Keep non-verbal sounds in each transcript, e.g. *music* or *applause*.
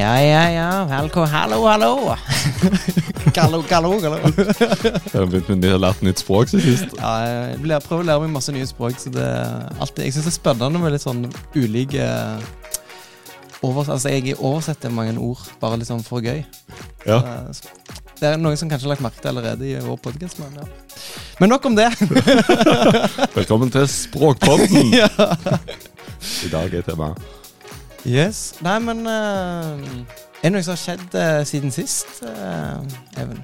Ja, ja, ja. Velko, hallo, hallo. Gallo, gallo, *laughs* gallo. Jeg har begynt med, å lært nytt språk siden sist. Ja, jeg prøver å lære meg masse nye språk, så det er alltid, jeg syns det er spennende med litt sånn ulike overs Altså, jeg oversetter mange ord bare litt sånn for gøy. Ja. Eh, så Det er noen som kanskje har lagt merke til allerede i vår podkast, men ja. Men nok om det. *laughs* Velkommen til Språkpodden. *laughs* ja. I dag er temaet Yes. Nei, men uh, Er det noe som har skjedd uh, siden sist, uh, Even?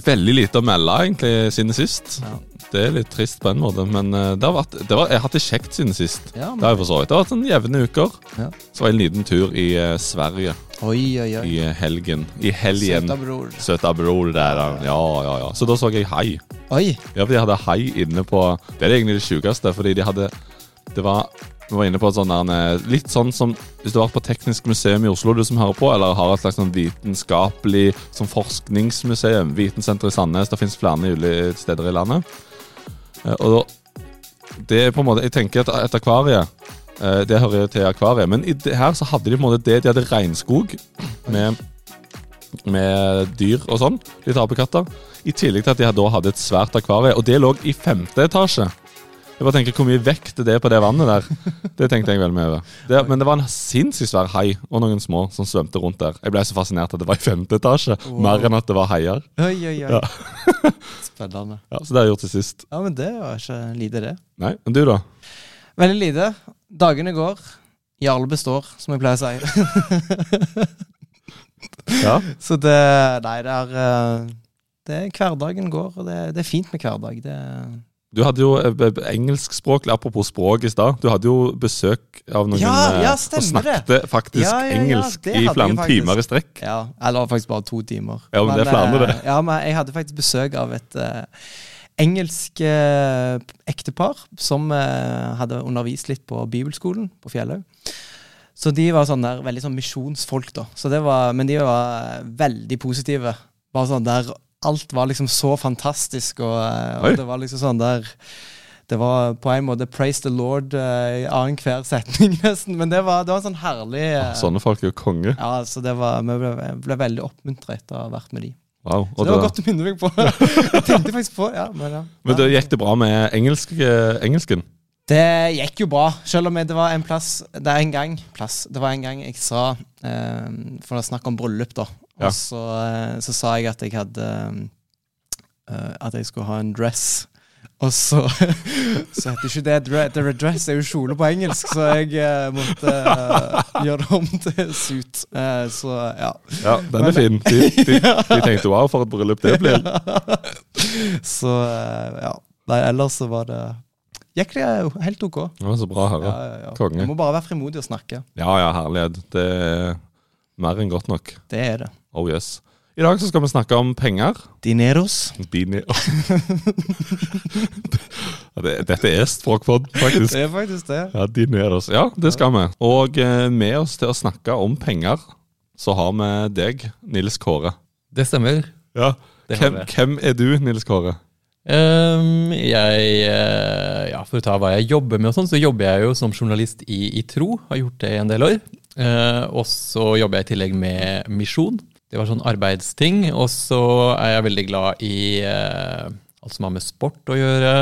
veldig lite å melde egentlig siden sist. Ja. Det er litt trist på en måte, men det har vært, det var, jeg har hatt det kjekt siden sist. Ja, Det har jeg for så vidt. Det har vært sånn jevne uker. Ja. Så var jeg en liten tur i Sverige Oi, oi, oi. i helgen. I helgen. Søta bror. Søta bror der. Ja, ja, ja. Så da så jeg hai. Oi. Ja, for de hadde hai inne på Det er egentlig det sjukeste, fordi de hadde Det var Vi var inne på sånn der, eh, Litt sånn som Hvis du har vært på Teknisk museum i Oslo, du som hører på, eller har et slags sånn vitenskapelig sånn forskningsmuseum, Vitensenteret i Sandnes, det fins flere ulike steder i landet. Eh, Og Det er på en måte Jeg tenker at et akvarie eh, Det hører til akvariet, men det her så hadde de på en måte det De hadde regnskog med med dyr og sånn. Litt apekatter. I tillegg til at de da hadde et svært akvarie. Og det lå i femte etasje. Jeg bare tenker Hvor mye vekt det er på det vannet der. Det tenkte jeg vel med over. Det, men det var en sinnssykt svær hai og noen små som svømte rundt der. Jeg ble så fascinert at det var i femte etasje, Wow. mer enn at det var haier. Oi, oi, oi. Ja. Spennende. Ja, Så det har jeg gjort til sist. Ja, men det var ikke lite, det. Nei, men du, da? Veldig lite. Dagene går. Jarle består, som jeg pleier å si. Ja, Så det Nei, det er det er Hverdagen går, og det, det er fint med hverdag. Det, Du hadde jo eh, b- engelskspråklig, apropos språk i stad. Du hadde jo besøk av noen Ja, eh, ja, stemmer det. snakket faktisk Ja, engelsk i flere timer i strekk. ja, Eller faktisk bare to timer. Ja, men det er flere, med det. Ja, men jeg hadde faktisk besøk av et uh, engelsk uh, ektepar som uh, hadde undervist litt på bibelskolen på Fjellhaug. Så de var sånn der, veldig sånn misjonsfolk, da. Så det var, men de var eh, veldig positive. Bare sånn der Alt var liksom så fantastisk, og, eh, og det var liksom sånn der det var på en måte 'praise the Lord' uh, i annenhver *laughs* setning, nesten. Men det var, det var en sånn herlig eh, Sånne folk er jo konge. Ja, så det var, Vi ble, ble veldig oppmuntra etter å ha vært med de. Wow. Så det var godt å minne meg på. *laughs* jeg tenkte faktisk på ja, Men, ja. Men det gikk det bra med engelsk, eh, engelsken? Det gikk jo bra, selv om det var en plass Det er en gang plass, Det var en gang jeg sa eh, For å snakke om bryllup, da. Ja. Og så, eh, så sa jeg at jeg hadde eh, At jeg skulle ha en dress. Og så *laughs* Så heter ikke det dre dress, det er jo kjole på engelsk, så jeg uh, måtte uh, gjøre det om til suit. Uh, så ja. Ja, den er fin. De, de, de *laughs* tenkte wow, for et bryllup det blir. *laughs* Så eh, ja. Nei, ellers så var det Gikk det helt ok. Det var så bra å Ja, høre. ja, ja. Konge. Du må bare være frimodig og snakke. Ja ja, herlighet. Det er mer enn godt nok. Det er det. Oh yes. I dag så skal vi snakke om penger. Dineros. Dine Dette er språkpod, faktisk. Det er faktisk det. Ja, dineros. Ja, det skal vi. Og eh, med oss til å snakke om penger, så har vi deg, Nils Kåre. Det stemmer. Ja. Det Hvem, hvem er du, Nils Kåre? Ehm, jeg eh, Ja, for å ta hva jeg jobber med og sånn, så jobber jeg jo som journalist i, i Tro. Har gjort det i en del år. Eh, og så jobber jeg i tillegg med misjon. Det var sånn arbeidsting. Og så er jeg veldig glad i eh, alt som har med sport å gjøre.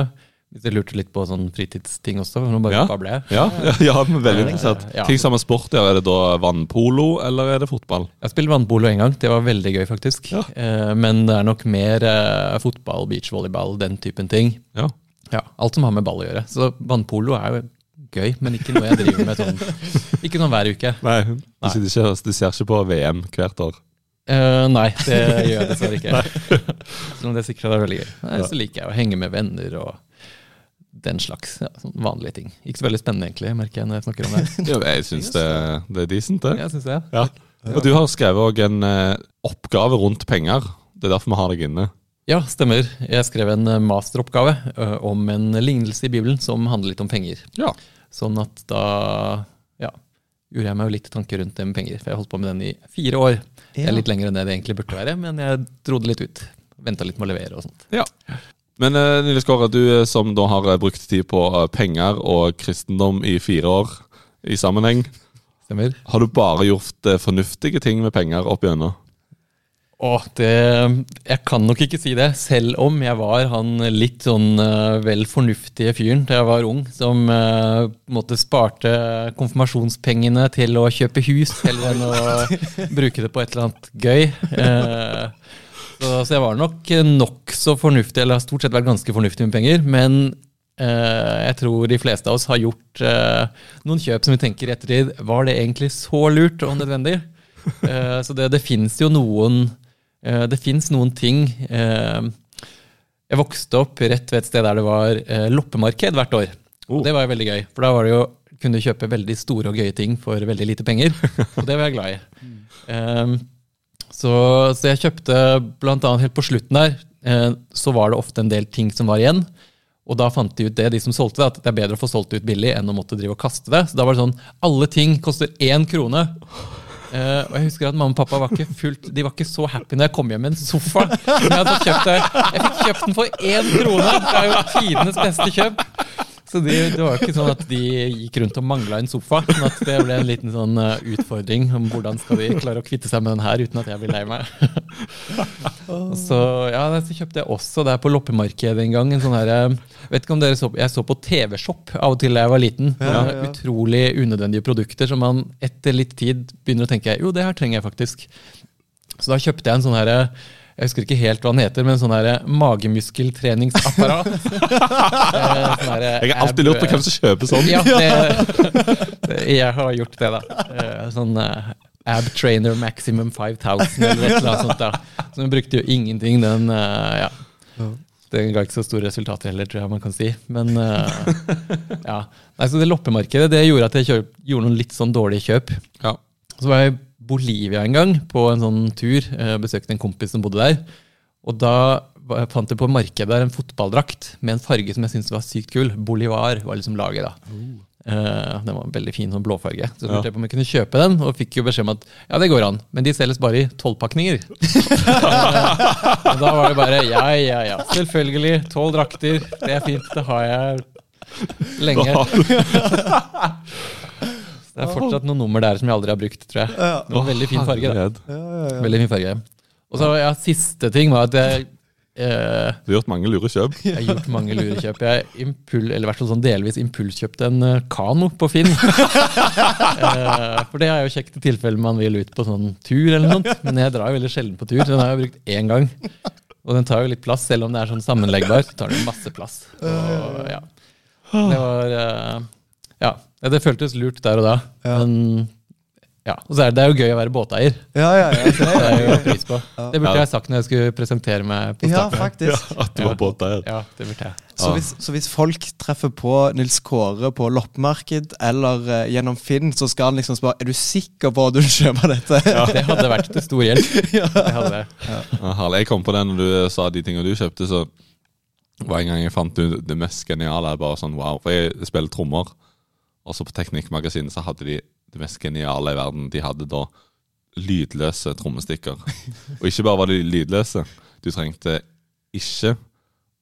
Hvis jeg lurte litt på sånn fritidsting også. Nå bare Ja. babler jeg. Ja, *laughs* ja, ja veldig interessant. Ja. Ting som sport, er det da vannpolo, eller er det fotball? Jeg har spilt vannpolo en gang. Det var veldig gøy, faktisk. Ja. Eh, men det er nok mer eh, fotball, beachvolleyball, den typen ting. Ja. Ja, alt som har med ball å gjøre. Så vannpolo er jo gøy, men ikke noe jeg driver med sånn *laughs* Ikke sånn hver uke. Nei, du, ikke, du ser ikke på VM hvert år. Uh, nei, det gjør jeg dessverre ikke. *laughs* Selv om det sikkert er veldig gøy. Nei, så liker jeg å henge med venner og den slags ja, sånn vanlige ting. Ikke så veldig spennende, egentlig, merker jeg når jeg snakker om det. *laughs* Ja, jeg syns det, det er decent, det. Ja, synes jeg. Ja. Og du har skrevet òg en eh, oppgave rundt penger. Det er derfor vi har deg inne. Ja, stemmer. Jeg skrev en eh, masteroppgave eh, om en lignelse i Bibelen som handler litt om penger. Ja. Sånn at da ja, gjorde jeg meg jo litt tanker rundt det med penger. For jeg holdt på med den i fire år. Det er litt lenger enn det det egentlig burde være, men jeg dro det litt ut. Venta litt med å levere og sånt. Ja. Men eh, Nils Kåre, du eh, som da har eh, brukt tid på penger og kristendom i fire år i sammenheng, Stemmer. Har du bare gjort fornuftige ting med penger opp igjennom? Åh, det Jeg kan nok ikke si det, selv om jeg var han litt sånn vel fornuftige fyren da jeg var ung, som uh, måtte sparte konfirmasjonspengene til å kjøpe hus heller enn å bruke det på et eller annet gøy. Eh, så, så jeg var nok nokså fornuftig, eller har stort sett vært ganske fornuftig med penger, men eh, jeg tror de fleste av oss har gjort eh, noen kjøp som vi tenker i ettertid Var det egentlig så lurt og nødvendig? Eh, så det, det fins jo noen eh, Det fins noen ting eh, Jeg vokste opp rett ved et sted der det var eh, loppemarked hvert år. Og det var jo veldig gøy, for da var det jo, kunne kjøpe veldig store og gøye ting for veldig lite penger. Og det var jeg glad i. Um, *laughs* så, så jeg kjøpte annet helt på slutten der, eh, så var det ofte en del ting som var igjen. Og da fant de ut det, de som solgte det, at det er bedre å få solgt det ut billig enn å måtte drive og kaste det. Så da var det sånn alle ting koster én krone. Eh, og jeg husker at mamma og pappa var ikke fullt, de var ikke så happy når jeg kom hjem med en sofa. Jeg, jeg fikk kjøpt den for én krone! Det er jo tidenes beste kjøp. Så de, det var jo ikke sånn at de gikk rundt og mangla en sofa. Men at det ble en liten sånn uh, utfordring om hvordan skal de klare å kvitte seg med den her uten at jeg blir lei meg. Så, ja, så kjøpte jeg også der på loppemarkedet en gang. En sånn her, uh, vet ikke om dere så, Jeg så på TV-Shop av og til da jeg var liten. Ja, ja. Utrolig unødvendige produkter som man etter litt tid begynner å tenke jo, det her trenger jeg faktisk. Så da kjøpte jeg en sånn her jeg husker ikke helt hva den heter, men sånn her magemuskeltreningsapparat. *laughs* Eh, sånn der, Jeg har alltid lurt på hvem som kjøper sånn. Ja, det, *laughs* det, jeg har gjort det, da. Eh, Sånn eh, Ab Trainer Maximum 5000 eller noe sånt. da. Så den brukte jo ingenting, den. eh, ja. Den ga ikke så store resultater heller, tror jeg man kan si. Men eh, ja. Nei, så det loppemarkedet det gjorde at jeg kjøp, gjorde noen litt sånn dårlige kjøp. Ja. Så var jeg Bolivia en gang på en sånn tur. Jeg Besøkte en kompis som bodde der. Og da fant jeg på markedet der en fotballdrakt med en farge som jeg syntes var sykt kul. Bolivar var liksom laget, da. Uh. den var en veldig fin sånn blåfarge. Så spurte Ja. jeg på om jeg kunne kjøpe den, og fikk jo beskjed om at ja, det går an, men de selges bare i tolvpakninger. Eh, *laughs* og da var det bare ja, ja, ja. Selvfølgelig. Tolv drakter. Det er fint. Det har jeg lenge. *laughs* Det er fortsatt noen nummer der som jeg aldri har brukt, tror jeg. Ja. Det var veldig fin farge. da. Ja, ja, ja. Veldig fin farge. Og så ja, siste ting var at jeg eh, Du har gjort mange lure kjøp. jeg har gjort mange lurekjøp. Jeg impul, eller hvert fall sånn delvis impulskjøpte en eh, kano på Finn. *laughs* Eh, for det er jo kjekt i tilfelle man vil ut på sånn tur eller noe sånt. Men jeg drar jo veldig sjelden på tur, så den har jeg brukt én gang. Og den tar jo litt plass, selv om det er sånn sammenleggbar. Så tar den masse plass. Og, ja. Det var eh, Ja. Det føltes lurt der og da. Ja. Men ja. Og så er det, det er jo gøy å være båteier. Ja, ja, ja. Det er *laughs* jo pris på. Det burde Ja. jeg sagt når jeg skulle presentere meg på ja faktisk. faktisk. At du var båteier. Ja, det burde jeg. Så hvis, så hvis folk treffer på Nils Kåre på loppemarked eller uh, gjennom Finn, så skal han liksom spørre Er du sikker på at du kjøper dette. Ja, *laughs* Det hadde vært til stor hjelp. *laughs* Det hadde det. Ja, herlig. Jeg kom på det når du eh, sa de tingene du kjøpte, så var en gang jeg fant ut det mest geniale. Bare sånn wow. For jeg spiller trommer. Også på Teknikkmagasinet så hadde de det mest geniale i verden. De hadde da lydløse trommestikker. *laughs* Og ikke bare var de lydløse. Du trengte ikke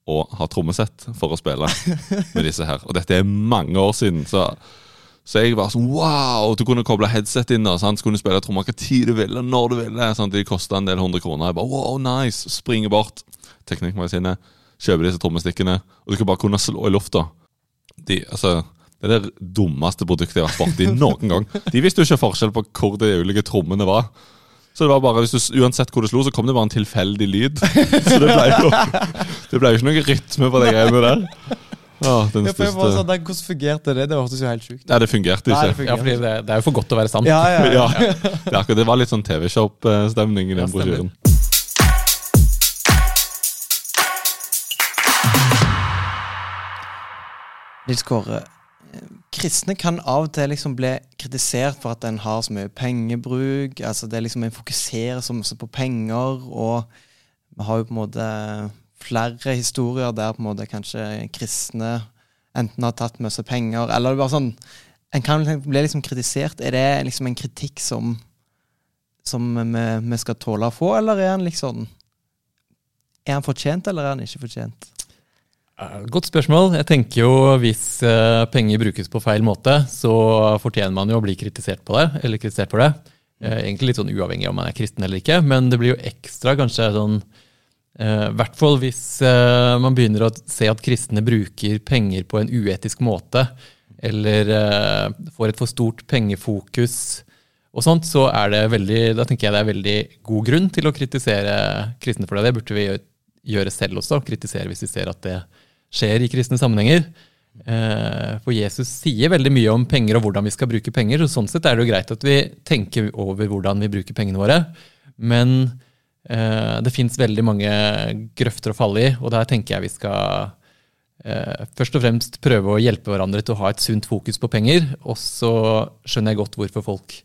å ha trommesett for å spille med disse her. Og dette er mange år siden. så så jeg var sånn wow! Du kunne koble headset inn. og sant? Så kunne du spille trommer hva tid du ville, når du ville. Sant? De kosta en del hundre kroner. Jeg bare wow, nice! Springer bort. Teknikkmagasinet. Kjøper disse trommestikkene. Og du kan bare kunne slå i lufta. De, altså, det er det dummeste produktet jeg har vært borti noen gang. De visste jo ikke forskjell på hvor de ulike trommene var. Så det var bare, hvis du, Uansett hvor du slo, så kom det bare en tilfeldig lyd. Så det ble jo Det ble jo ikke noe rytme på de greiene der. Åh, den Ja, for jeg var sånn, der, Hvordan fungerte det? Det hørtes jo helt sjukt ut. Nei, det fungerte Nei, det ikke. Ja, fordi det, det er jo for godt til å være sant. Ja, ja, ja. *laughs* Ja, det, akkurat, det var litt sånn TV-shop-stemning i den Ja, brosjyren. Nils Kåre, kristne kan av og til liksom bli kritisert for at en har så mye pengebruk. altså det er liksom En fokuserer så mye på penger, og vi har jo på en måte flere historier der på en måte kanskje kristne enten har tatt med seg penger, eller bare sånn En kan liksom bli liksom kritisert. Er det liksom en kritikk som, som vi, vi skal tåle å få, eller er han liksom Er han fortjent, eller er han ikke fortjent? Eh, Godt spørsmål. Jeg tenker jo hvis eh, penger brukes på feil måte, så fortjener man jo å bli kritisert på det, eller kritisert for det. Eh, egentlig litt sånn uavhengig om man er kristen eller ikke, men det blir jo ekstra kanskje sånn eh, I hvert fall hvis eh, man begynner å se at kristne bruker penger på en uetisk måte, eller eh, får et for stort pengefokus og sånt, så er det veldig, da tenker jeg det er veldig god grunn til å kritisere kristne for det. Det burde vi gjøre selv også, kritisere hvis vi ser at det skjer i kristne sammenhenger. Eh, For Jesus sier veldig mye om penger og hvordan vi skal bruke penger. så Sånn sett er det jo greit at vi tenker over hvordan vi bruker pengene våre. Men eh, det fins veldig mange grøfter å falle i, og der tenker jeg vi skal eh, først og fremst prøve å hjelpe hverandre til å ha et sunt fokus på penger. Og så skjønner jeg godt hvorfor folk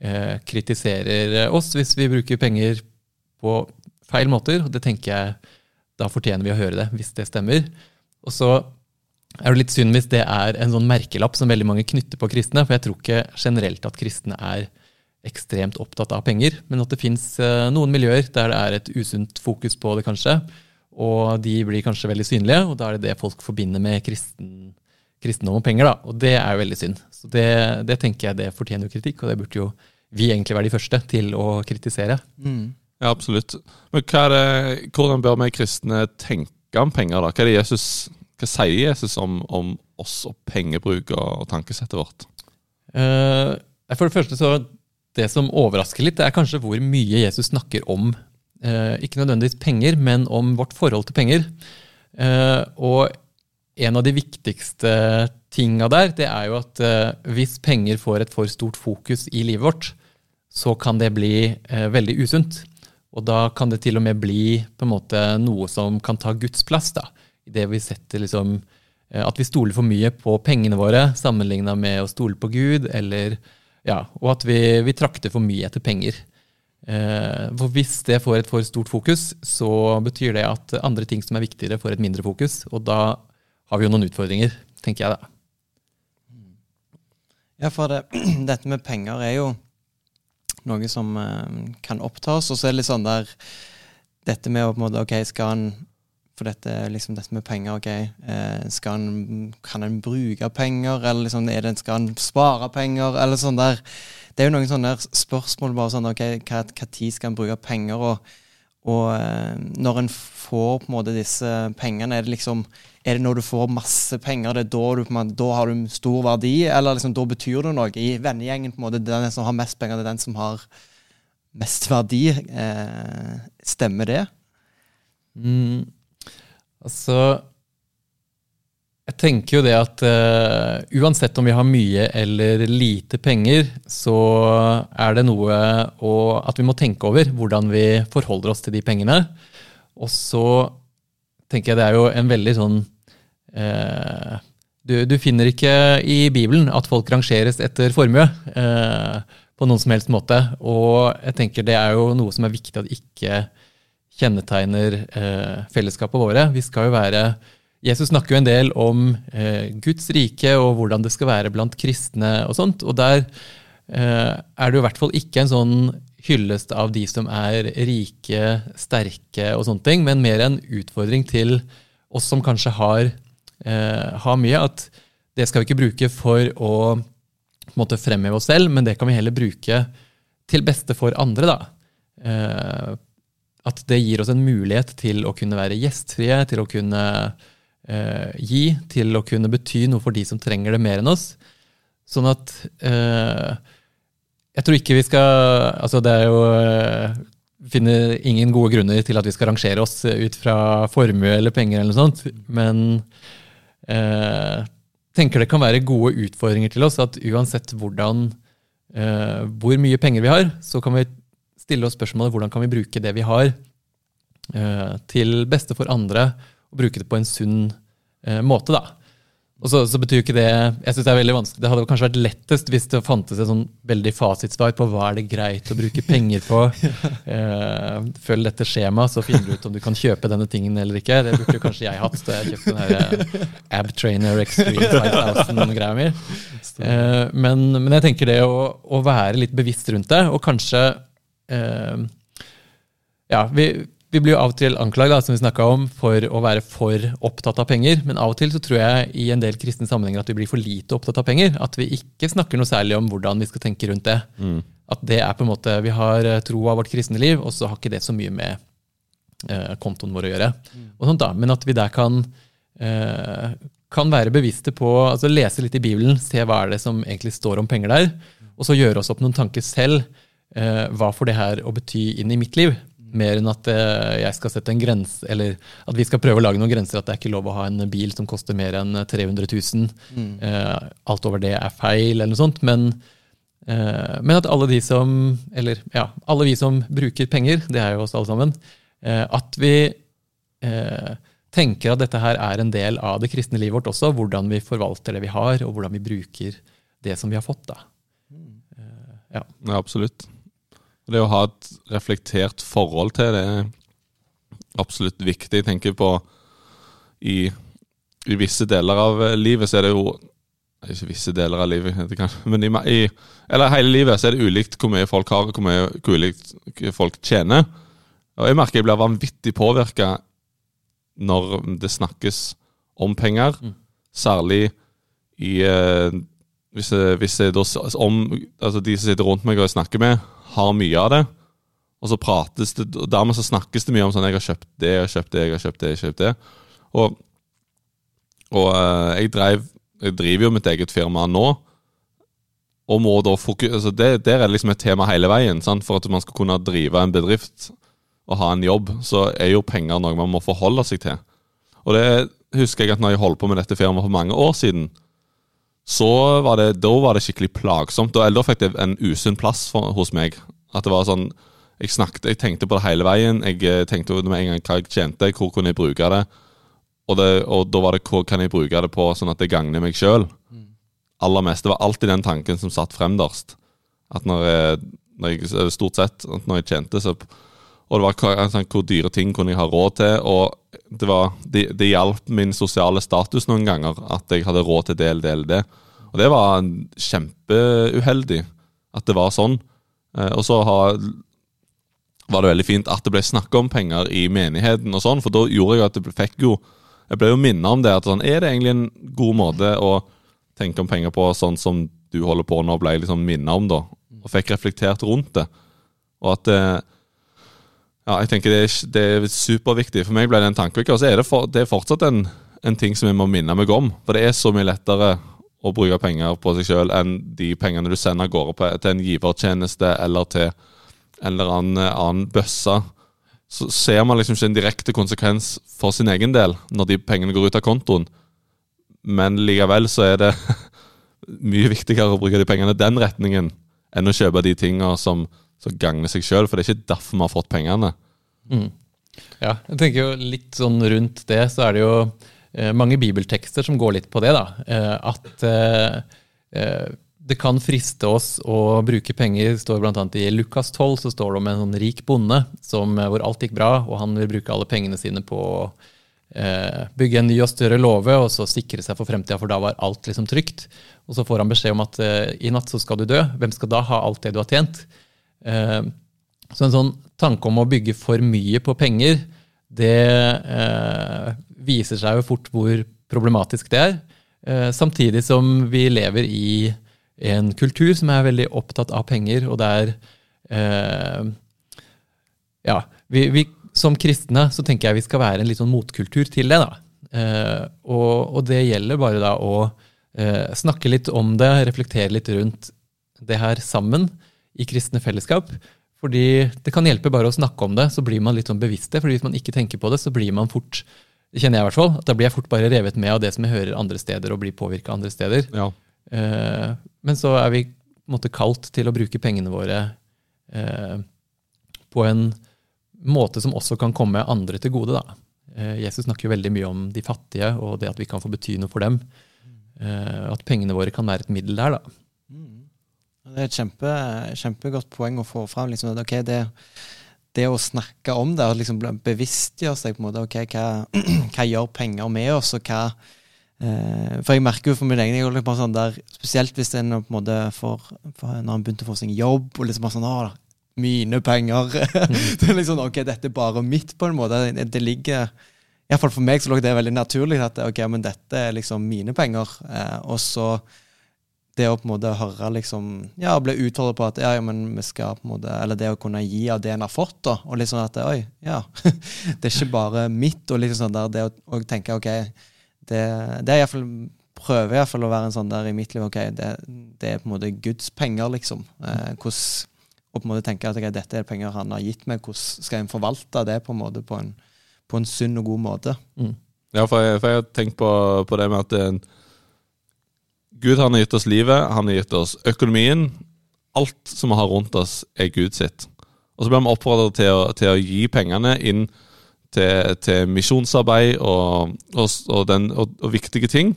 eh, kritiserer oss hvis vi bruker penger på feil måter. Og det tenker jeg da fortjener vi å høre det, hvis det stemmer. Og så er det litt synd hvis det er en sånn merkelapp som veldig mange knytter på kristne, for jeg tror ikke generelt at kristne er ekstremt opptatt av penger, men at det fins noen miljøer der det er et usunt fokus på det, kanskje, og de blir kanskje veldig synlige, og da er det det folk forbinder med kristen, kristendom og penger, da, og det er jo veldig synd. Så det, det tenker jeg det fortjener jo kritikk, og det burde jo vi egentlig være de første til å kritisere. Mm. Ja, absolutt. Men hva er det, hvordan bør vi kristne tenke om penger? da? Hva, Jesus, hva sier Jesus om, om oss og pengebruk og, tankesettet vårt? Uh, for det første så Det som overrasker litt, det er kanskje hvor mye Jesus snakker om uh, ikke nødvendigvis penger, men om vårt forhold til penger. Uh, og en av de viktigste tinga der, det er jo at hvis penger får et for stort fokus i livet vårt, så kan det bli veldig usunt. Og da kan det til og med bli måte noe som kan ta Guds plass. da. Det vi setter liksom eh, At vi stoler for mye på pengene våre sammenligna med å stole på Gud, eller ja, og at vi, vi trakter for mye etter penger. Eh, for hvis det får et for stort fokus, så betyr det at andre ting som er viktigere, får et mindre fokus. Og da har vi jo noen utfordringer, tenker jeg da. Ja, for det, *clears throat* dette med penger er jo noe som eh, kan opptas, og så er det litt sånn der Dette med å på en måte OK, skal han For dette, liksom, dette med penger, OK, eh, skal han Kan han bruke penger, eller liksom, er det, skal han spare penger, eller sånn der. Det er jo noen sånne spørsmål bare sånn OK, hva, hva tid skal han bruke penger, og, og eh, når en får på en måte disse pengene, er det liksom er det når du får masse penger, det er da, du, måte- da har du stor verdi, eller liksom, da betyr det noe? I vennegjengen, på en måte, den som har mest penger, det er den som har mest verdi. Eh, stemmer det? Mm, altså Jeg tenker jo det at uh, uansett om vi har mye eller lite penger, så er det noe å, at vi må tenke over hvordan vi forholder oss til de pengene. Og så tenker jeg det er jo en veldig sånn uh, du, du finner ikke i Bibelen at folk rangeres etter formue. Eh, på noen som helst måte. Og jeg tenker det er jo noe som er viktig at ikke kjennetegner fellesskapet våre. Vi skal jo være Jesus snakker jo en del om eh, Guds rike og hvordan det skal være blant kristne og sånt. Og der eh, er det jo i hvert fall ikke en sånn hyllest av de som er rike, sterke og sånne ting, men mer en utfordring til oss som kanskje har, eh, har mye. At det skal vi ikke bruke for å måte fremheve oss selv, men det kan vi heller bruke til beste for andre. da. Eh, at det gir oss en mulighet til å kunne være gjestfrie, til å kunne gi, til å kunne bety noe for de som trenger det mer enn oss. Sånn at eh, Jeg tror ikke vi skal Altså, det er jo eh, Finner ingen gode grunner til at vi skal rangere oss ut fra formue eller penger eller noe sånt, men eh, tenker det kan være gode utfordringer til oss at uansett hvordan eh, hvor mye penger vi har, så kan vi stille oss spørsmålet hvordan kan vi bruke det vi har, eh, til beste for andre, og bruke det på en sunn eh, måte. da. Og så, så betyr ikke det jeg synes Det er veldig vanskelig. Det hadde kanskje vært lettest hvis det fantes et sånn veldig fasitsvar på hva er det greit å bruke penger på. *laughs* Eh, følg dette skjemaet, så finner du ut om du kan kjøpe denne tingen eller ikke. Det burde kanskje jeg hatt da jeg kjøpte den her eh, Ab Trainer Extreme 5000-greia mi. Eh, men, men jeg tenker det å, å være litt bevisst rundt det, og kanskje eh, Ja, vi, vi blir jo av og til anklaget som vi om, for å være for opptatt av penger. Men av og til så tror jeg i en del kristne sammenhenger at vi blir for lite opptatt av penger. At vi ikke snakker noe særlig om hvordan vi skal tenke rundt det. Mm. At det er på en måte, Vi har troa tro av vårt kristne liv, og så har ikke det så mye med eh, kontoen vår å gjøre. Og sånt da. Men at vi der kan, eh, kan være bevisste på altså Lese litt i Bibelen, se hva er det som egentlig står om penger der, og så gjøre oss opp noen tanker selv. Eh, hva får det her å bety inn i mitt liv? Mer enn at eh, jeg skal sette en grense, eller at vi skal prøve å lage noen grenser. At det er ikke lov å ha en bil som koster mer enn 300 000. Eh, alt over det er feil, eller noe sånt. Men, eh, men at alle de som, eller ja, alle vi som bruker penger, det er jo oss alle sammen, eh, at vi eh, tenker at dette her er en del av det kristne livet vårt også. Hvordan vi forvalter det vi har, og hvordan vi bruker det som vi har fått. da. Ja, absolutt. Det å ha et reflektert forhold til det er absolutt viktig. Jeg tenker på i, i visse deler av livet så er det jo Ikke visse deler av livet, men i, i, eller hele livet så er det ulikt hvor mye folk har, hvor mye hvor ulikt folk tjener. Og jeg merker jeg blir vanvittig påvirka når det snakkes om penger, særlig i eh, hvis, jeg, hvis jeg da, om, altså de som sitter rundt meg og jeg snakker med, har mye av det, og så prates det og Dermed så snakkes det mye om sånn 'Jeg har kjøpt det, jeg har kjøpt det, jeg har kjøpt det'. jeg har kjøpt det. Og, og eh, jeg, drev, jeg driver jo mitt eget firma nå, og må da fokus, altså det, Der er liksom et tema hele veien. Sant? For at man skal kunne drive en bedrift og ha en jobb, så er jo penger noe man må forholde seg til. Og det husker jeg at når jeg holdt på med dette firmaet for mange år siden, så var det, da var det skikkelig plagsomt. Og da fikk det en usunn plass for, hos meg. At det var sånn Jeg snakket, jeg tenkte på det hele veien. Jeg eh, tenkte med en gang hva jeg tjente, hvor kunne jeg bruke det. Og, det, og da var det hva kan jeg bruke det på, sånn at det gagner meg sjøl. Mest. Det var alltid den tanken som satt fremderst. At når jeg, når jeg Stort sett når jeg tjente, så Og det var sånn, hvor dyre ting kunne jeg ha råd til. Og det, var, det, det hjalp min sosiale status noen ganger at jeg hadde råd til del, del, det. Og det var kjempeuheldig at det var sånn. Eh, og så har, var det veldig fint at det ble snakka om penger i menigheten, og sånn, for da gjorde jeg at det fikk jo Jeg ble jo minnet om det. at sånn, Er det egentlig en god måte å tenke om penger på, sånn som du holder på nå, ble jeg liksom minnet om, da? Og fikk reflektert rundt det. Og at det ja, jeg tenker det er, det er superviktig. For meg ble det en tankevekker. Og så er det, for, det er fortsatt en, en ting som jeg må minne meg om. For det er så mye lettere å bruke penger på seg sjøl enn de pengene du sender av gårde på, til en givertjeneste eller til en eller annen, annen bøsse. Så ser man liksom ikke en direkte konsekvens for sin egen del når de pengene går ut av kontoen. Men likevel så er det *laughs* mye viktigere å bruke de pengene den retningen enn å kjøpe de tinga som, som gagner seg sjøl. For det er ikke derfor vi har fått pengene. Mm. Ja, jeg tenker jo litt sånn rundt det, så er det jo eh, mange bibeltekster som går litt på det, da. Eh, at eh, eh, det kan friste oss å bruke penger. Står blant annet I Lukas 12 så står det om en sånn rik bonde som, eh, hvor alt gikk bra, og han vil bruke alle pengene sine på å eh, bygge en ny og større låve og så sikre seg for fremtida, for da var alt liksom trygt. Og så får han beskjed om at eh, i natt så skal du dø. Hvem skal da ha alt det du har tjent? Eh, så en sånn tanke om å bygge for mye på penger, det eh, viser seg jo fort hvor problematisk det er. Eh, samtidig som vi lever i en kultur som er veldig opptatt av penger, og eh, Ja, vi, vi, som kristne så tenker jeg vi skal være en litt sånn motkultur til det. da. Eh, og, og det gjelder bare da å eh, snakke litt om det, reflektere litt rundt det her sammen i kristne fellesskap. Fordi det kan hjelpe bare å snakke om det, så blir man litt sånn bevisst det. fordi hvis man ikke tenker på det, så blir man fort det kjenner jeg i hvert fall, at da blir jeg fort bare revet med av det som jeg hører andre steder, og blir påvirka andre steder. Ja. Eh, men så er vi på en måte kalt til å bruke pengene våre eh, på en måte som også kan komme andre til gode. Da. Eh, Jesus snakker jo veldig mye om de fattige, og det at vi kan få bety noe for dem. Eh, at pengene våre kan være et middel der. da. Det er et kjempe, kjempegodt poeng å få fram. Liksom, at, okay, det, det å snakke om det, og liksom bevisstgjøre seg på en måte, okay, hva, *clears throat* hva gjør penger med oss, og hva eh, For jeg merker jo for min egen del sånn der, Spesielt hvis en på en måte får, når en begynte å få seg jobb, og liksom bare sånn, å, mine penger. *laughs* det er liksom, ok, dette er bare mitt, på en måte. Det, det ligger Iallfall for meg så lå det veldig naturlig at ok, men dette er liksom mine penger. Eh, og så det å på en måte høre liksom Ja, bli utfordret på at ja, ja, men vi skal på en måte Eller det å kunne gi av det en har fått, da. Og liksom at oi, ja. *laughs* det er ikke bare mitt. Og liksom sånn der, det å, tenke ok, det, det er iallfall Prøver iallfall å være en sånn der i mitt liv. ok, Det, det er på en måte Guds penger, liksom. Eh, hvordan, og på en måte tenke at okay, dette er penger han har gitt meg. Hvordan skal en forvalte det på en måte på en på en sunn og god måte. Mm. Ja, for jeg, for jeg, har tenkt på, på det med at en, Gud han har gitt oss livet, han har gitt oss økonomien. Alt som vi har rundt oss, er Gud sitt. Og så blir vi oppfordret til, til, å gi pengene inn til, til misjonsarbeid og, og, og, den, og, viktige ting.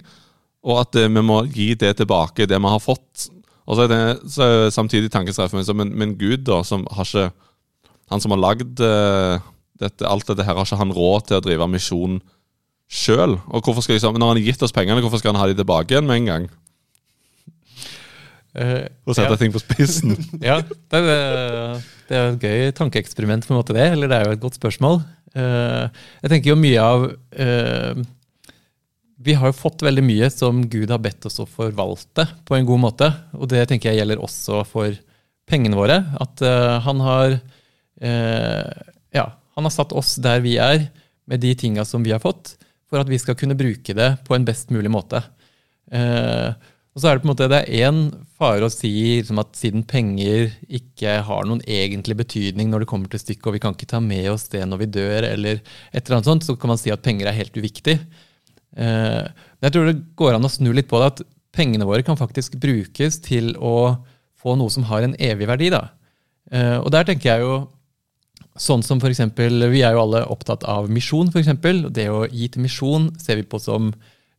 Og at vi må gi det tilbake, det vi har fått. Og så er det så er samtidig tankestreff, men, men Gud, da, som har ikke Han som har lagd eh, dette, alt dette her har ikke han råd til å drive misjon sjøl. Og hvorfor skal liksom, når han har gitt oss pengene, hvorfor skal han ha de tilbake igjen med en gang? Uh, og å sette ja. ting på spissen. *laughs* ja, det er, det er et gøy tankeeksperiment, på en måte det. Eller det er jo et godt spørsmål. Uh, jeg tenker jo mye av uh, Vi har jo fått veldig mye som Gud har bedt oss å forvalte på en god måte. Og det tenker jeg gjelder også for pengene våre. At han har ja, han har satt oss der vi er, med de tinga som vi har fått, for at vi skal kunne bruke det på en best mulig måte. Eh, og så er Det på en måte, det er én fare å si liksom at siden penger ikke har noen egentlig betydning når det kommer til stykket, og vi kan ikke ta med oss det når vi dør, eller et eller annet sånt, så kan man si at penger er helt uviktig. Eh, men jeg tror det går an å snu litt på det, at pengene våre kan faktisk brukes til å få noe som har en evig verdi. da. Eh, og der tenker jeg jo Sånn som for eksempel, Vi er jo alle opptatt av misjon. Eksempel. det å gi til misjon ser vi på som,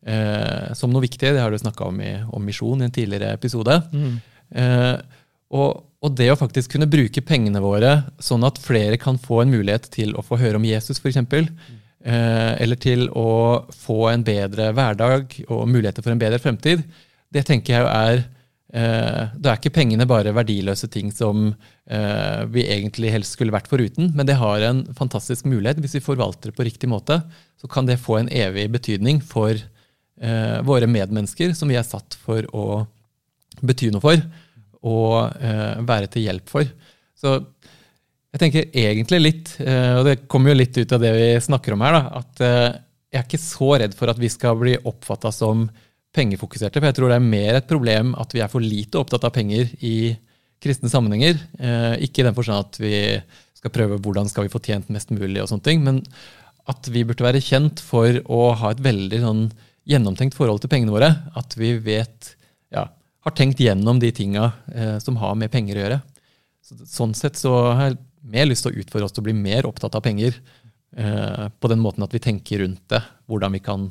eh, som noe viktig. Det har du snakka om, i, om misjon i en tidligere episode. Mm. Eh, og, og, det å faktisk kunne bruke pengene våre sånn at flere kan få en mulighet til å få høre om Jesus, f.eks. Mm. Eh, eller til å få en bedre hverdag og muligheter for en bedre fremtid, det tenker jeg er Eh, da er ikke pengene bare verdiløse ting som eh, vi egentlig helst skulle vært foruten, men det har en fantastisk mulighet. Hvis vi forvalter det på riktig måte, så kan det få en evig betydning for eh, våre medmennesker, som vi er satt for å bety noe for og være til hjelp for. Så jeg tenker egentlig litt, og det kommer jo litt ut av det vi snakker om her, da, at jeg er ikke så redd for at vi skal bli oppfatta som pengefokuserte. For jeg tror det er mer et problem at vi er for lite opptatt av penger i kristne sammenhenger. Eh, ikke i den forstand at vi skal prøve hvordan skal vi få tjent mest mulig, og sånne ting, men at vi burde være kjent for å ha et veldig sånn, gjennomtenkt forhold til pengene våre. At vi vet, ja, har tenkt gjennom de tinga eh, som har med penger å gjøre. Så, sånn sett så har jeg mer lyst til å utfordre oss til å bli mer opptatt av penger. Eh, på den måten at vi tenker rundt det, hvordan vi kan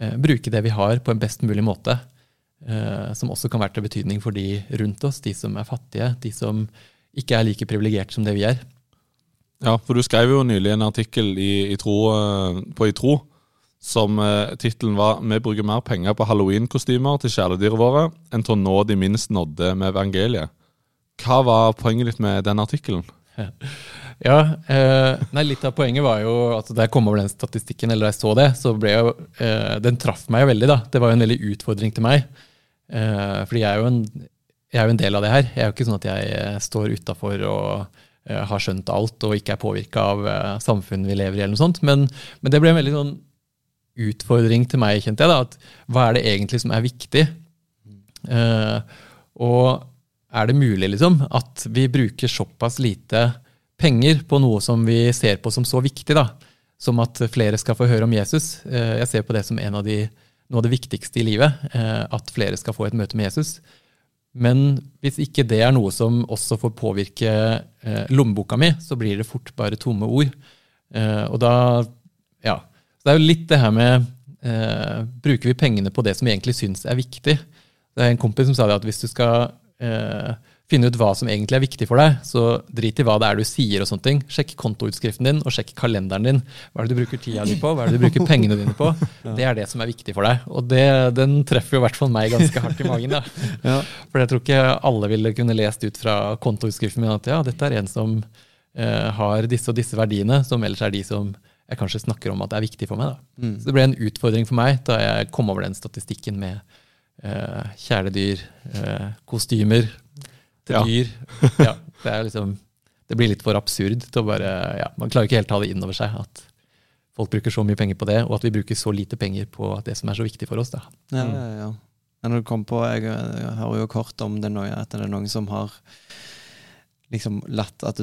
eh, bruke det vi har, på en best mulig måte. Eh, som også kan være til betydning for de rundt oss, de som er fattige, de som ikke er like privilegerte som det vi er. Ja, for du skrev jo nylig en artikkel i, i tro, eh, på I tro som eh, tittelen var 'Vi bruker mer penger på halloweenkostymer til kjæledyra våre enn til å nå de minst nådde med evangeliet'. Hva var poenget ditt med den artikkelen? *laughs* Ja, eh, nei, Litt av poenget var jo at da jeg kom over den statistikken, eller da jeg så det, så ble jo, eh, den traff meg jo veldig. da. Det var jo en veldig utfordring til meg. Eh, fordi jeg er, en, jeg er, jo en, del av det her. Jeg er jo ikke sånn at jeg eh, står utafor og eh, har skjønt alt og ikke er påvirka av eh, samfunnet vi lever i, eller noe sånt. Men, men, det ble en veldig sånn utfordring til meg, kjente jeg. da, at Hva er det egentlig som er viktig? og er det mulig, liksom, at vi bruker såpass lite penger på noe som vi ser på som så viktig, da, som at flere skal få høre om Jesus. Uh, jeg ser på det som en av de, noe av det viktigste i livet, uh, at flere skal få et møte med Jesus. Men hvis ikke det er noe som også får påvirke lommeboka mi, så blir det fort bare tomme ord. Og da Ja. Så det er jo litt det her med eh, Bruker vi pengene på det som vi egentlig syns er viktig? Det er en kompis som sa det at hvis du skal eh, finne ut hva som egentlig er viktig for deg. Så drit i hva det er du sier og sånne ting. Sjekk kontoutskriften din, og sjekk kalenderen din. Hva er det du bruker tida di på? Hva er det du bruker pengene dine på? *laughs* Det er det som er viktig for deg. Og det, den treffer jo i hvert fall meg ganske hardt i magen. Da. *laughs* Ja. For jeg tror ikke alle ville kunne lest ut fra kontoutskriften min at ja, dette er en som eh, har disse og disse verdiene, som ellers er de som jeg kanskje snakker om at det er viktig for meg. Da. Mm. Så det ble en utfordring for meg da jeg kom over den statistikken med eh, kjæledyr, eh, kostymer til Ja. dyr. *laughs* Ja, det, er liksom, det blir litt for absurd. til å bare, ja, Man klarer ikke helt ta det inn over seg at folk bruker så mye penger på det, og at vi bruker så lite penger på det som er så viktig for oss. da. Ja, ja, ja. Kom på, jeg, jeg hører jo kort om det nå, at det er noen som har liksom latt at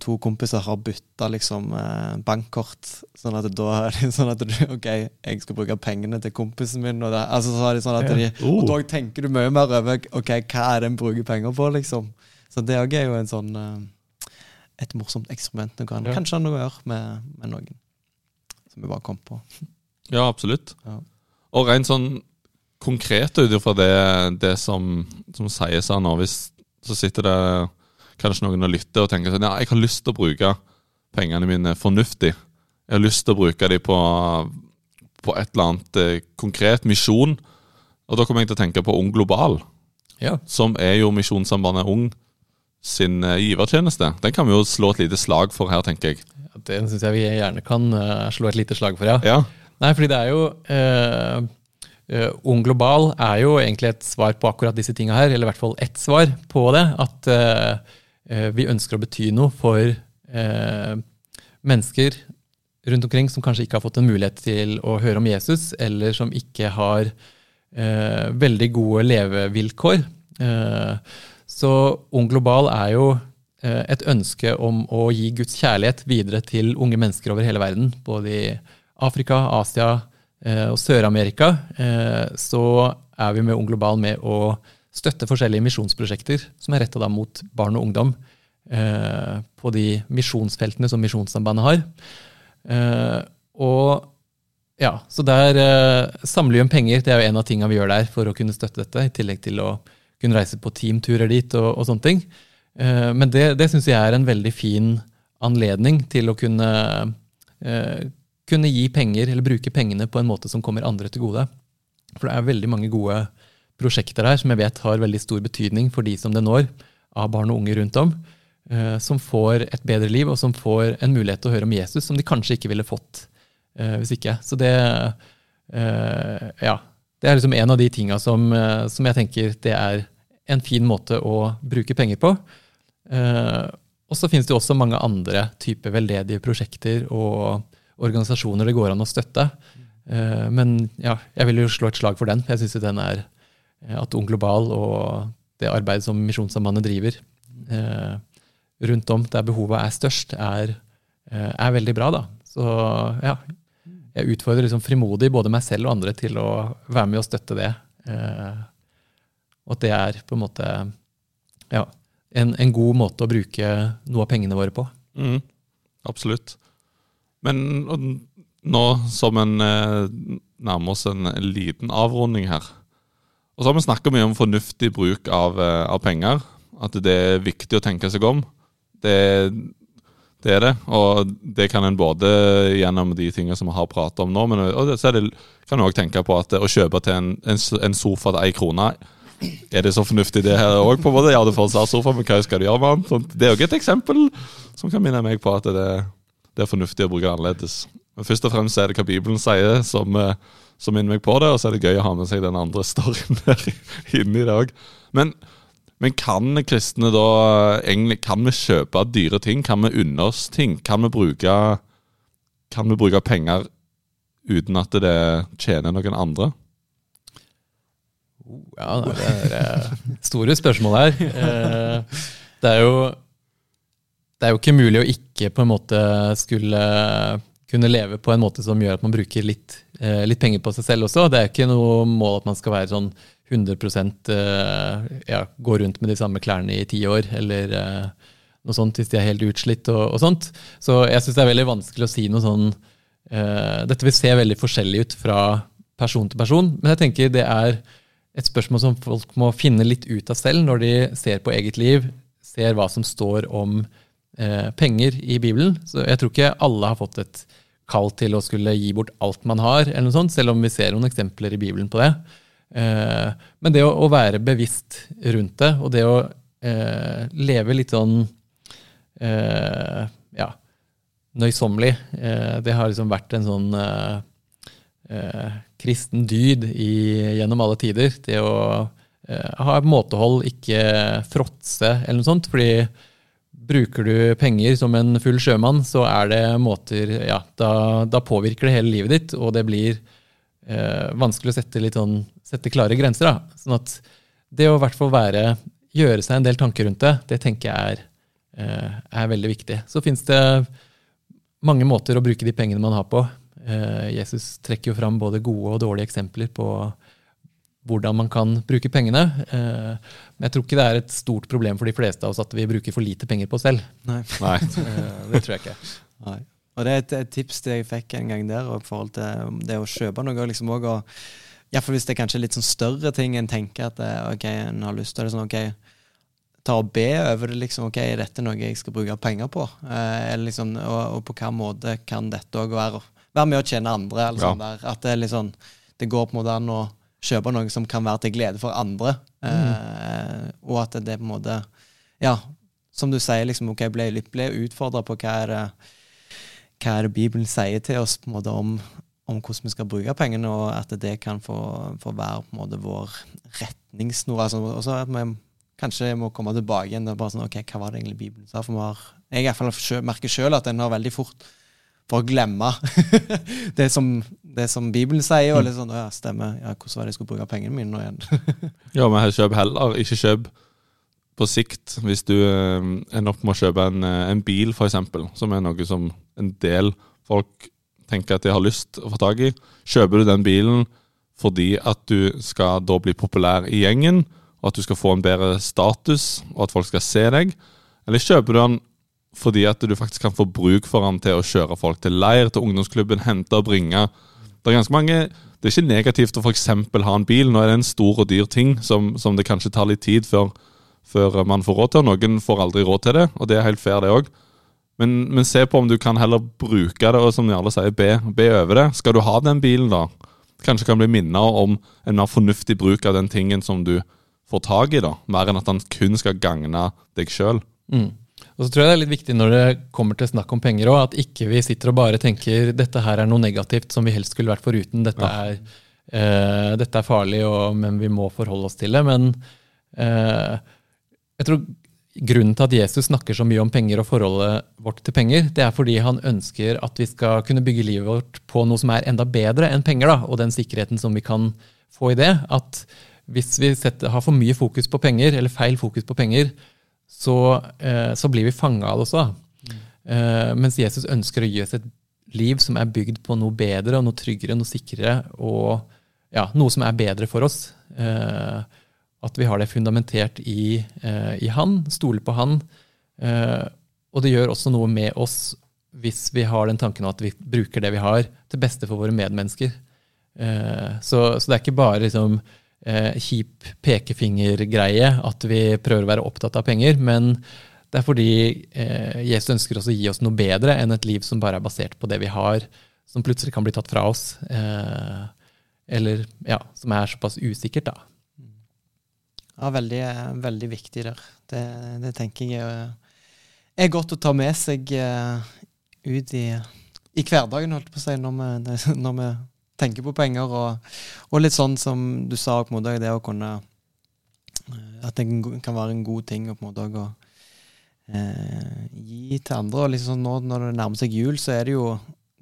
to kompiser har bytta liksom eh, bankkort, sånn at da er det sånn at du, *laughs* ok, jeg skal bruke pengene til kompisen min, og det, altså så er det sånn at de, Oh. og da tenker du mye mer over ok, hva er det en bruker penger på, liksom. Så det òg er jo en sånn eh, et morsomt eksperiment kan Ja. kanskje noe å gjøre med, med noen. Som vi bare kom på. *laughs* Ja, absolutt. Ja. Og rent sånn konkret ut ifra det, det som, som sies her nå, hvis så sitter det kanskje noen lytter og tenker sånn Ja, jeg har lyst til å bruke pengene mine fornuftig. Jeg har lyst til å bruke dem på, på et eller annet eh, konkret misjon. Og da kommer jeg til å tenke på Ung Global, Ja, som er jo Misjonssambandet Ung sin eh, givertjeneste. Den kan vi jo slå et lite slag for her, tenker jeg. Det syns jeg vi gjerne kan uh, slå et lite slag for, ja. Ja, Nei, fordi det er jo uh, uh, Ung Global er jo egentlig et svar på akkurat disse tinga her, eller i hvert fall ett svar på det. At vi ønsker å bety noe for eh, mennesker rundt omkring som kanskje ikke har fått en mulighet til å høre om Jesus, eller som ikke har eh, veldig gode levevilkår. Eh, så Ung Global er jo eh, et ønske om å gi Guds kjærlighet videre til unge mennesker over hele verden, både i Afrika, Asia eh, og Sør-Amerika, eh, så er vi med Ung Global med å støtte forskjellige misjonsprosjekter som er retta mot barn og ungdom eh, på de misjonsfeltene som Misjonssambandet har. Eh, og ja, så der eh, samler vi om penger. Det er jo en av tingene vi gjør der for å kunne støtte dette, i tillegg til å kunne reise på teamturer dit og, og sånne ting. Men det, det syns jeg er en veldig fin anledning til å kunne kunne gi penger, eller bruke pengene på en måte som kommer andre til gode. For det er veldig mange gode prosjekter her som jeg vet har veldig stor betydning for de som det når, av barn og unge rundt om, eh, som får et bedre liv, og som får en mulighet til å høre om Jesus som de kanskje ikke ville fått eh, hvis ikke. Så det eh, Ja. Det er liksom en av de tinga som, som jeg tenker det er en fin måte å bruke penger på. Og så finnes det også mange andre typer veldedige prosjekter og organisasjoner det går an å støtte. Men ja, jeg vil jo slå et slag for den. Jeg syns den er at Ung Global og det arbeidet som Misjonssambandet driver eh, rundt om der behovet er størst, er, eh, er veldig bra. da. Så ja, jeg utfordrer liksom frimodig både meg selv og andre til å være med og støtte det. Eh, og at det er på en måte ja, en, en god måte å bruke noe av pengene våre på. Mm, absolutt. Men nå som en eh, nærmer oss en liten avrunding her Og så har vi snakka mye om fornuftig bruk av, eh, av penger. At det er viktig å tenke seg om. Det, det er det. Og det kan en både gjennom de tingene som vi har pratet om nå, men og så det, kan en òg tenke på at å kjøpe til en, en, en sofa til ei krone er det så fornuftig det her òg? Ja, det får en sofa, men hva skal du gjøre med den? Sånn, Det er òg et eksempel som kan minne meg på at det, det er fornuftig å bruke annerledes. Men først og fremst er det hva Bibelen sier som, eh, som minner meg på det, og så er det gøy å ha med seg den andre storyen *laughs* der inni det òg. Men, men kan kristne da egentlig Kan vi kjøpe dyre ting? Kan vi unne oss ting? Kan vi bruke, kan vi bruke penger uten at det tjener noen andre? Ja, det er eh, store spørsmål her. Eh, Det er jo det er jo ikke mulig å ikke på en måte skulle kunne leve på en måte som gjør at man bruker litt, eh, litt penger på seg selv også. Det er ikke noe mål at man skal være sånn 100 eh, ja, gå rundt med de samme klærne i ti år, eller eh, noe sånt hvis de er helt utslitt og, og sånt. Så jeg syns det er veldig vanskelig å si noe sånn eh, Dette vil se veldig forskjellig ut fra person til person, men jeg tenker det er et spørsmål som folk må finne litt ut av selv når de ser på eget liv, ser hva som står om eh, penger i Bibelen. Så jeg tror ikke alle har fått et kall til å skulle gi bort alt man har, eller noe sånt, selv om vi ser noen eksempler i Bibelen på det. Eh, men det å, være bevisst rundt det, og det å eh, leve litt sånn eh, ja, nøysommelig, det har liksom vært en sånn kristen dyd i, gjennom alle tider. Det å ha måtehold, ikke fråtse eller noe sånt. fordi Bruker du penger som en full sjømann, så er det måter Ja, da, da påvirker det hele livet ditt, og det blir eh, vanskelig å sette, sånn, sette, klare grenser. Da. Sånn at det å i hvert fall være Gjøre seg en del tanker rundt det, det tenker jeg er, eh, er veldig viktig. Så fins det mange måter å bruke de pengene man har på. Eh, Jesus trekker jo fram både gode og dårlige eksempler på hvordan man kan bruke pengene. Eh, men jeg tror ikke det er et stort problem for de fleste av oss at vi bruker for lite penger på oss selv. Nei. Nei. *laughs* Eh, det tror jeg ikke. Nei. Og det er et, et, tips det jeg fikk en gang der, og i forhold til det å kjøpe noe. liksom også, Iallfall hvis det er kanskje litt sånn større ting en tenker at eh, ok, en har lyst til det. sånn, ok, Ta og be over det. liksom, ok, Er dette noe jeg skal bruke penger på? Eh, liksom, og, og, på hvilken måte kan dette òg være, være med å tjene andre? eller ja. sånn der, At det, liksom, det går på en måte an å kjøpe noe som kan være til glede for andre. Mm. Eh, og at det på en måte Ja, som du sier, liksom, ok, ble, ble utfordra på hva er, hva er det Bibelen sier til oss på en måte om, om hvordan vi skal bruke pengene, og at det kan få, få være på en måte vår retningssnor. Altså, og så at vi kanskje må komme tilbake igjen og bare sånn, ok, hva var det egentlig Bibelen sa? For vi har, jeg i hvert fall merker sjøl at en har veldig fort for å glemme *laughs* det, som, det, som, Bibelen sier. Og litt sånn, ja, stemmer. Ja, hvordan var det jeg skulle bruke pengene mine nå igjen? *laughs* ja, men kjøp heller. Ikke kjøp på sikt. Hvis du eh, ender opp med å kjøpe en, eh, en bil, f.eks., som er noe som en del folk tenker at de har lyst å få tak i. Kjøper du den bilen fordi at du skal da bli populær i gjengen, og at du skal få en bedre status, og at folk skal se deg? Eller kjøper du den fordi at du faktisk kan få bruk for han til å kjøre folk til leir, til ungdomsklubben, hente og bringe. Det er ganske mange Det er ikke negativt å f.eks. ha en bil. Nå er det en stor og dyr ting som, som det kanskje tar litt tid før, før, man får råd til. Noen får aldri råd til det, og det er helt fair, det òg. Men, men, se på om du kan heller bruke det, og som Jarle sier, be, be over det. Skal du ha den bilen, da? Kanskje kan bli minnet om en mer fornuftig bruk av den tingen som du får tak i, da. Mer enn at den kun skal gagne deg sjøl. Mm. Og så tror jeg det er litt viktig når det kommer til snakk om penger òg, at ikke vi sitter og bare tenker dette her er noe negativt som vi helst skulle vært foruten. Dette, ja. er, uh, dette er, farlig, og, men vi må forholde oss til det. Men uh, jeg tror grunnen til at Jesus snakker så mye om penger og forholdet vårt til penger, det er fordi han ønsker at vi skal kunne bygge livet vårt på noe som er enda bedre enn penger, da, og den sikkerheten som vi kan få i det. At hvis vi setter, har for mye fokus på penger, eller feil fokus på penger, så, eh, så blir vi fanga av det også. Mm. Mens Jesus ønsker å gi oss et liv som er bygd på noe bedre og noe tryggere, noe sikrere, og ja, noe som er bedre for oss. Eh, at vi har det fundamentert i, i Han, stoler på Han. Og det gjør også noe med oss hvis vi har den tanken at vi bruker det vi har, til beste for våre medmennesker. Så, så, det er ikke bare liksom eh, kjip pekefingergreie at vi prøver å være opptatt av penger. Men det er fordi eh, Jesus ønsker oss å gi oss noe bedre enn et liv som bare er basert på det vi har, som plutselig kan bli tatt fra oss. Eh, eller ja, som er såpass usikkert, da. Ja, veldig, veldig viktig der. Det, det tenker jeg er, godt å ta med seg uh, ut i, i, hverdagen, holdt på å si, når vi, når vi tenker på penger, og, og, litt sånn som du sa, på en måte, det å kunne eh, At det kan være en god ting på en måte å eh, gi til andre. og liksom nå Når det nærmer seg jul, så er det jo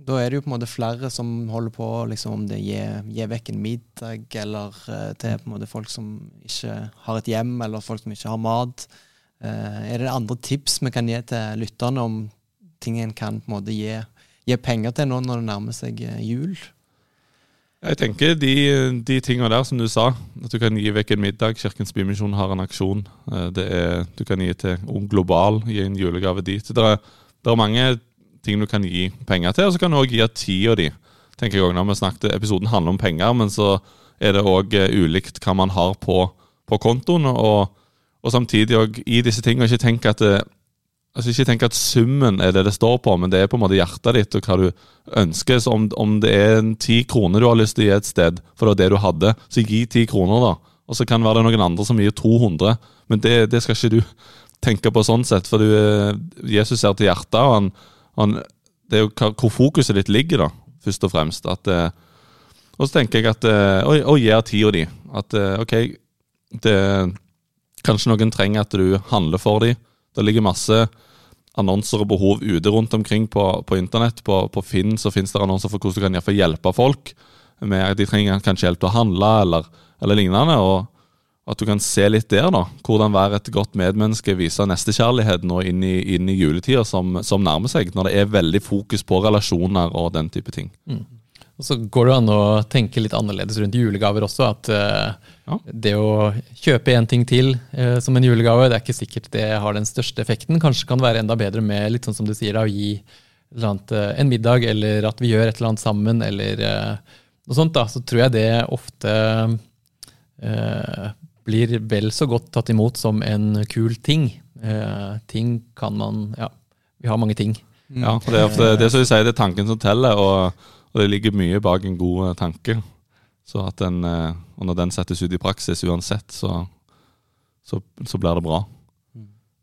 da er det jo på en måte flere som holder på, liksom, om det gir, gir vekk en middag, eller eh, til på en måte folk som ikke har et hjem, eller folk som ikke har mat. Eh, er det andre tips vi kan gi til lytterne om ting en kan på en måte gi, gi penger til nå når det nærmer seg eh, jul? Jeg tenker de, de tingene der som du sa, at du kan gi vekk en middag. Kirkens Bymisjon har en aksjon. Eh, er, du kan gi til Ung Global, gi en julegave dit. Det er, det er mange ting du kan gi penger til, og så kan du òg gi av tida di. tenker jeg også, når vi snakket, Episoden handler om penger, men så er det òg ulikt hva man har på, på kontoen. Og, og samtidig òg i disse tingene ikke tenk at det, altså ikke tenk at summen er det det står på, men det er på en måte hjertet ditt og hva du ønsker. Så om, om det er ti kroner du har lyst til å gi et sted, for det var det du hadde, så gi ti kroner, da. Og så kan det være noen andre som gir 200, men det, det skal ikke du tenke på sånn sett. For du, eh, Jesus ser til hjertet, og han, han, det er jo hvor fokuset ditt ligger, da, først og fremst. At, eh, og så tenker jeg at Og, og gir tida di. At eh, ok, det, kanskje noen trenger at du handler for dem. Det ligger masse annonser og behov ute rundt omkring på, på internett. På, på Finn så finnes det annonser for hvordan du kan hjelpe folk. Med at De trenger kanskje hjelp til å handle eller, eller lignende. og at du kan se litt der, da. Hvordan være et godt medmenneske, vise nestekjærlighet nå inn i, inn i juletida som, som nærmer seg. Når det er veldig fokus på relasjoner og den type ting. Og så går det an å tenke litt annerledes rundt julegaver også. At uh, Ja. det å kjøpe en ting til uh, som en julegave, det er ikke sikkert det har den største effekten. Kanskje kan det være enda bedre med litt sånn som du sier, da, å gi annet, uh, en middag, eller at vi gjør et eller annet sammen, eller noe sånt. da, Så tror jeg det ofte blir vel så godt tatt imot som en kul ting. Ting kan man Ja, vi har mange ting. Ja, for Det er ofte det som du sier, det er tanken som teller, og, og det ligger mye bak en god eh, tanke. Så at den, eh, og når den settes ut i praksis uansett, så, så, så blir det bra.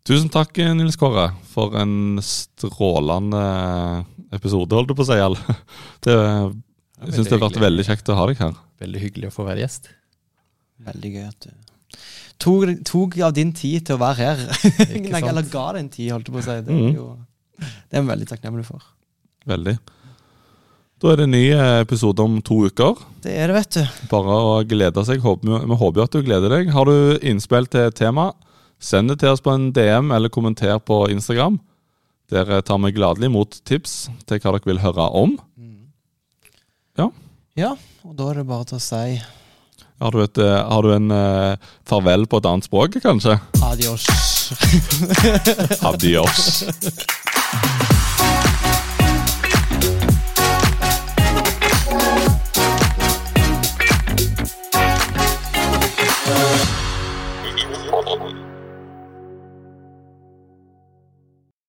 Tusen takk, Nils Kåre, for en strålende episode, holdt du på å si. Al. *laughs* Det, jeg syns det har vært hyggelig. veldig kjekt å ha deg her. Veldig hyggelig å få være gjest. Veldig gøy at du tok, tok av din tid til å være her. Ikke *laughs* sant? eller ga den tid, holdt jeg på å si. Det er, jo, det er jeg veldig takknemlig for. Veldig. Da er det en ny episode om to uker. Det er det, vet du. Bare å glede seg. Vi håper jo at du gleder deg. Har du innspill til tema, send det til oss på en DM eller kommenter på Instagram. Der tar vi gladelig imot tips til hva dere vil høre om. Ja, Ja, og da er det bare til å si Har du, et, eh, har du en eh, farvel på et annet språk, kanskje? adios. *laughs* Adios.